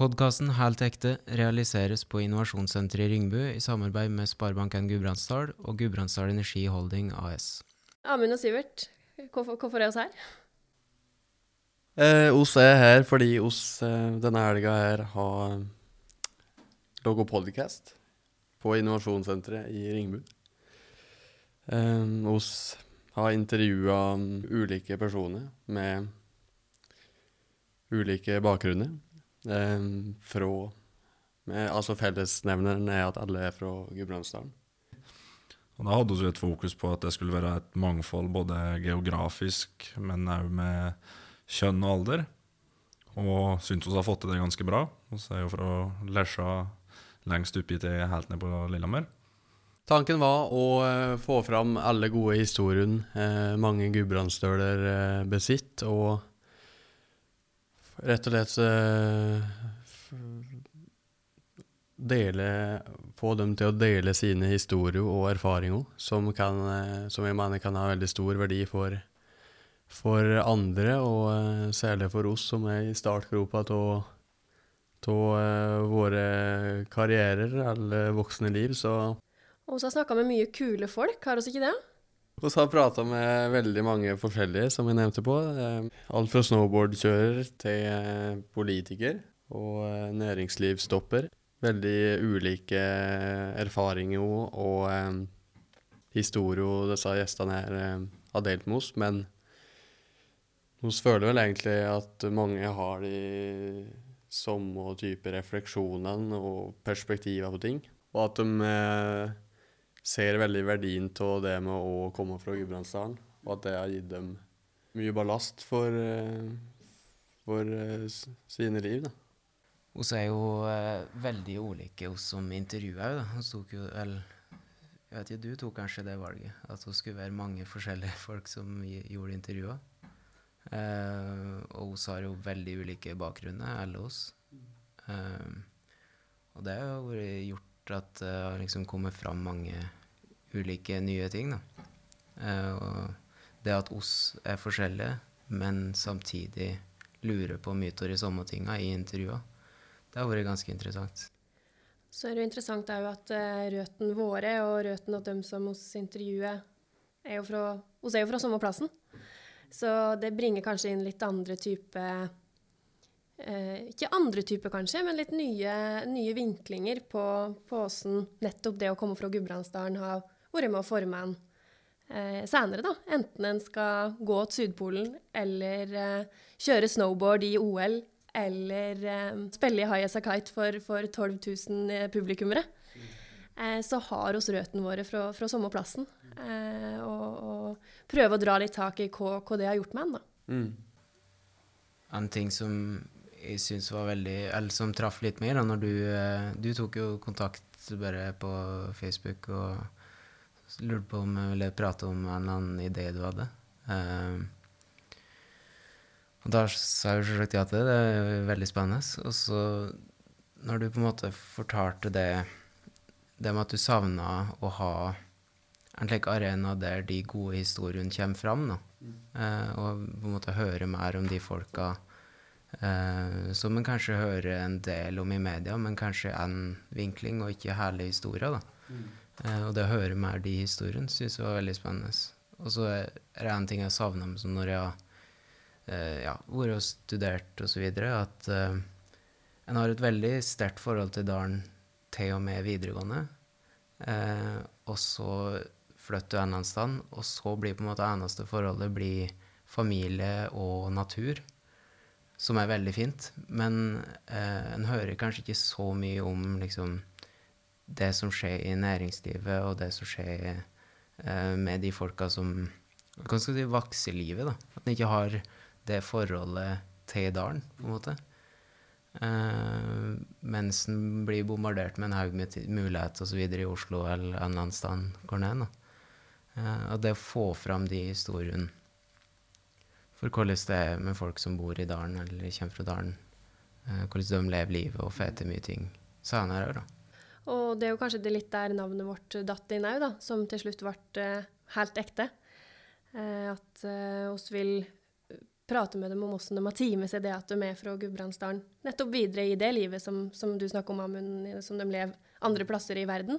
Podkasten Helt ekte realiseres på Innovasjonssenteret i Ringbu i samarbeid med Sparebanken Gudbrandsdal og Gudbrandsdal Energi Holding AS. Amund og Sivert, hvorfor, hvorfor er oss her? Eh, oss er her fordi oss eh, denne helga her har laga podcast på Innovasjonssenteret i Ringbu. Eh, oss har intervjua ulike personer med ulike bakgrunner. Eh, fra Altså fellesnevneren er at alle er fra Gudbrandsdalen. Og da hadde vi et fokus på at det skulle være et mangfold både geografisk, men òg med kjønn og alder. Og syns vi har fått til det ganske bra. Vi er jo fra Lesja lengst oppi til helt ned på Lillehammer. Tanken var å eh, få fram alle gode historiene eh, mange gudbrandsdøler eh, besitter, og rett og slett eh, dele Få dem til å dele sine historier og erfaringer, som, kan, eh, som jeg mener kan ha veldig stor verdi for, for andre, og eh, særlig for oss som er i startgropa av våre karrierer eller voksne liv. Så Og vi har snakka med mye kule folk, har vi ikke det? Vi har prata med veldig mange forskjellige, som jeg nevnte på. Eh, Alt fra snowboardkjører til eh, politiker og næringslivstopper. næringslivsstopper. Veldig ulike erfaringer og um, historier disse gjestene her um, har delt med oss. Men vi føler vel egentlig at mange har de samme type refleksjonene og perspektiver på ting. Og at de eh, ser veldig verdien av det med å komme fra Gudbrandsdalen, og at det har gitt dem mye ballast for, eh, for eh, sine liv. da. Vi er jo eh, veldig ulike, oss som intervjuer. Vi tok jo vel Jeg vet ikke, du tok kanskje det valget? At det skulle være mange forskjellige folk som gjorde intervjuer? Eh, og vi har jo veldig ulike bakgrunner, alle oss. Eh, og det har vært gjort at det har liksom kommet fram mange ulike nye ting, da. Eh, og det at oss er forskjellige, men samtidig lurer på mye av de samme tinga i intervjuer, det har vært ganske interessant. Så er det jo interessant òg at uh, røttene våre og røttene av dem som oss intervjuer, er jo fra, oss er jo fra samme plassen. Så det bringer kanskje inn litt andre type eh, Ikke andre typer, kanskje, men litt nye, nye vinklinger på på åssen nettopp det å komme fra Gudbrandsdalen har vært med å forme en eh, senere, da. Enten en skal gå til Sydpolen, eller eh, kjøre snowboard i OL, eller eh, spille i High As A Kite for, for 12 000 eh, publikummere. Eh, så har oss røttene våre fra, fra samme plassen. Eh, og, og prøve å dra litt tak i hva, hva det har gjort med en, da. Mm. En ting som jeg syns var veldig Eller som traff litt mer, da når du eh, Du tok jo kontakt bare på Facebook og lurte på om jeg ville prate om en eller annen idé du hadde. Um, og da sa jeg jo selvsagt ja til det. Det er veldig spennende. Og så, når du på en måte fortalte det Det med at du savna å ha en slik arena der de gode historiene kommer fram, da. Eh, og på en måte høre mer om de folka eh, som en kanskje hører en del om i media, men kanskje en vinkling, og ikke hele historia. da. Uh, og det å høre mer de historiene syns jeg var veldig spennende. Og så er det en ting jeg savner som når jeg har uh, ja, vært og studert osv., at en har et veldig sterkt forhold til dalen til og med videregående. Og så flytter du en annen sted, og så blir på en måte eneste forholdet blir familie og natur, som er veldig fint. Men eh, en hører kanskje ikke så mye om liksom, det som skjer i næringslivet, og det som skjer eh, med de folka som Hva skal jeg livet, Vakselivet, da. At en ikke har det forholdet til dalen, på en måte. Eh, mens en blir bombardert med en haug med muligheter osv. i Oslo eller en annen sted hvor en det å få fram de historiene for hvordan det er med folk som bor i dalen eller kommer fra dalen, eh, hvordan de lever livet og får til mye ting senere òg, da. Og det er jo kanskje det litt der navnet vårt datt inn òg, da, som til slutt ble eh, helt ekte. Eh, at oss vil prate med dem om hvordan de har tatt med seg det at de er fra Gudbrandsdalen, nettopp videre i det livet som, som du snakker om, Amund, som de lever andre plasser i verden.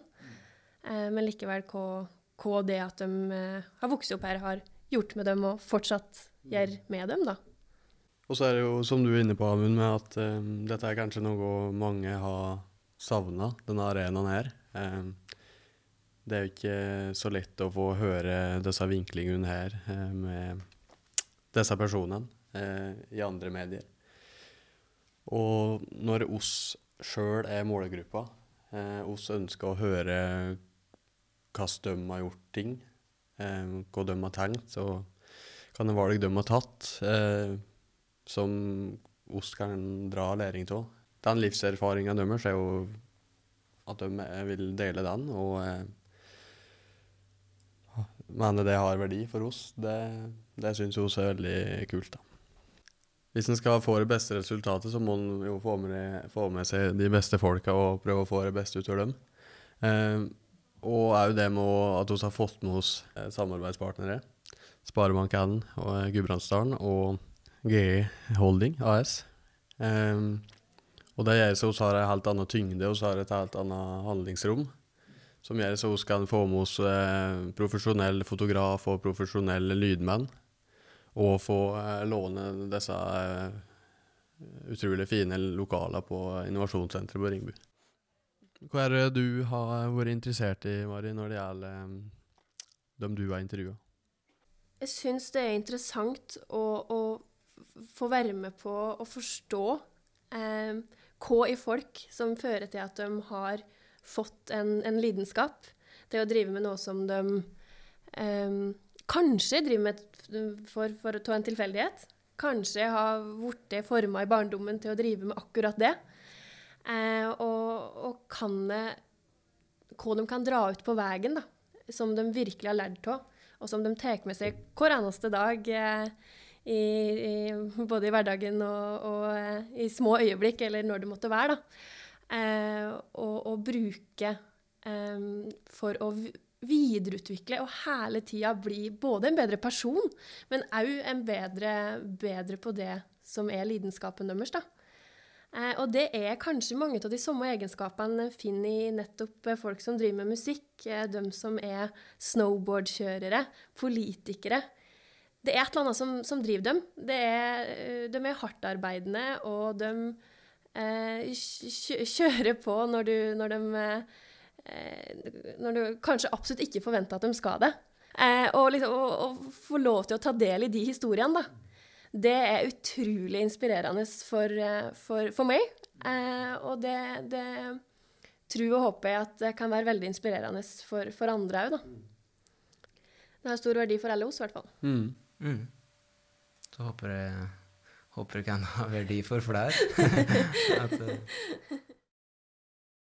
Men likevel hva, det at de har vokst opp her, har gjort med dem, og fortsatt gjør med dem, da. Og så er det jo, som du er inne på, Amund, med at eh, dette er kanskje noe mange har savna, denne arenaen her. Eh, det er jo ikke så lett å få høre disse vinklingene her eh, med disse personene eh, i andre medier. Og når oss sjøl er målgruppa, eh, oss ønsker å høre hvordan de har gjort ting, hva de har tenkt, kan det valg de har tatt, eh, som oss kan dra læring av. Den livserfaringa deres er jo at de vil dele den, og eh, mener det har verdi for oss, det, det syns vi er veldig kult. da. Hvis en skal få det beste resultatet, så må en jo få med, få med, seg de beste folka og prøve å få det beste ut av dem. Eh, og òg det med at vi har fått med oss eh, samarbeidspartnere. Sparebank1 og eh, Gudbrandsdalen og GE Holding AS. Um, og det gjør så vi har en helt annen tyngde og har et helt annet handlingsrom. Som gjør så vi kan få med oss eh, profesjonell fotograf og profesjonelle lydmenn. Og få eh, låne disse eh, utrolig fine lokaler på Innovasjonssenteret på Ringbu. Hva er det du har vært interessert i, Mari, når det gjelder um, dem du har intervjua? Jeg syns det er interessant å, å få være med på å forstå eh, hva i folk som fører til at de har fått en, en lidenskap til å drive med noe som de eh, kanskje driver med for, for å ta en tilfeldighet. Kanskje har blitt forma i barndommen til å drive med akkurat det. Eh, og, og kan det Hva de kan dra ut på veien, da, som de virkelig har lært av, og som de tar med seg hver eneste dag. Eh, i, i, både i hverdagen og, og eh, i små øyeblikk, eller når det måtte være. da. Eh, og, og, bruke eh, for å videreutvikle og hele tida bli både en bedre person, men òg en bedre, bedre, på det som er lidenskapen deres. da. Eh, og det er kanskje mange av de samme egenskapene en finner i nettopp eh, folk som driver med musikk, eh, de som er snowboardkjørere, politikere. Det er et eller annet som, som driver dem. Er, de er hardtarbeidende, og de eh, kjører på når, du, når de Eh, når du kanskje absolutt ikke forventer at de skal det. Eh, og, liksom, å, å få lov til å ta del i de historiene, da. Det er utrolig inspirerende for, eh, for, for meg. Eh, og det, det tror og håper jeg at det kan være veldig inspirerende for, for andre òg, da. Det har stor verdi for alle oss, i hvert fall. Mm. Mm. Så håper jeg, håper jeg kan ha verdi for flere. at,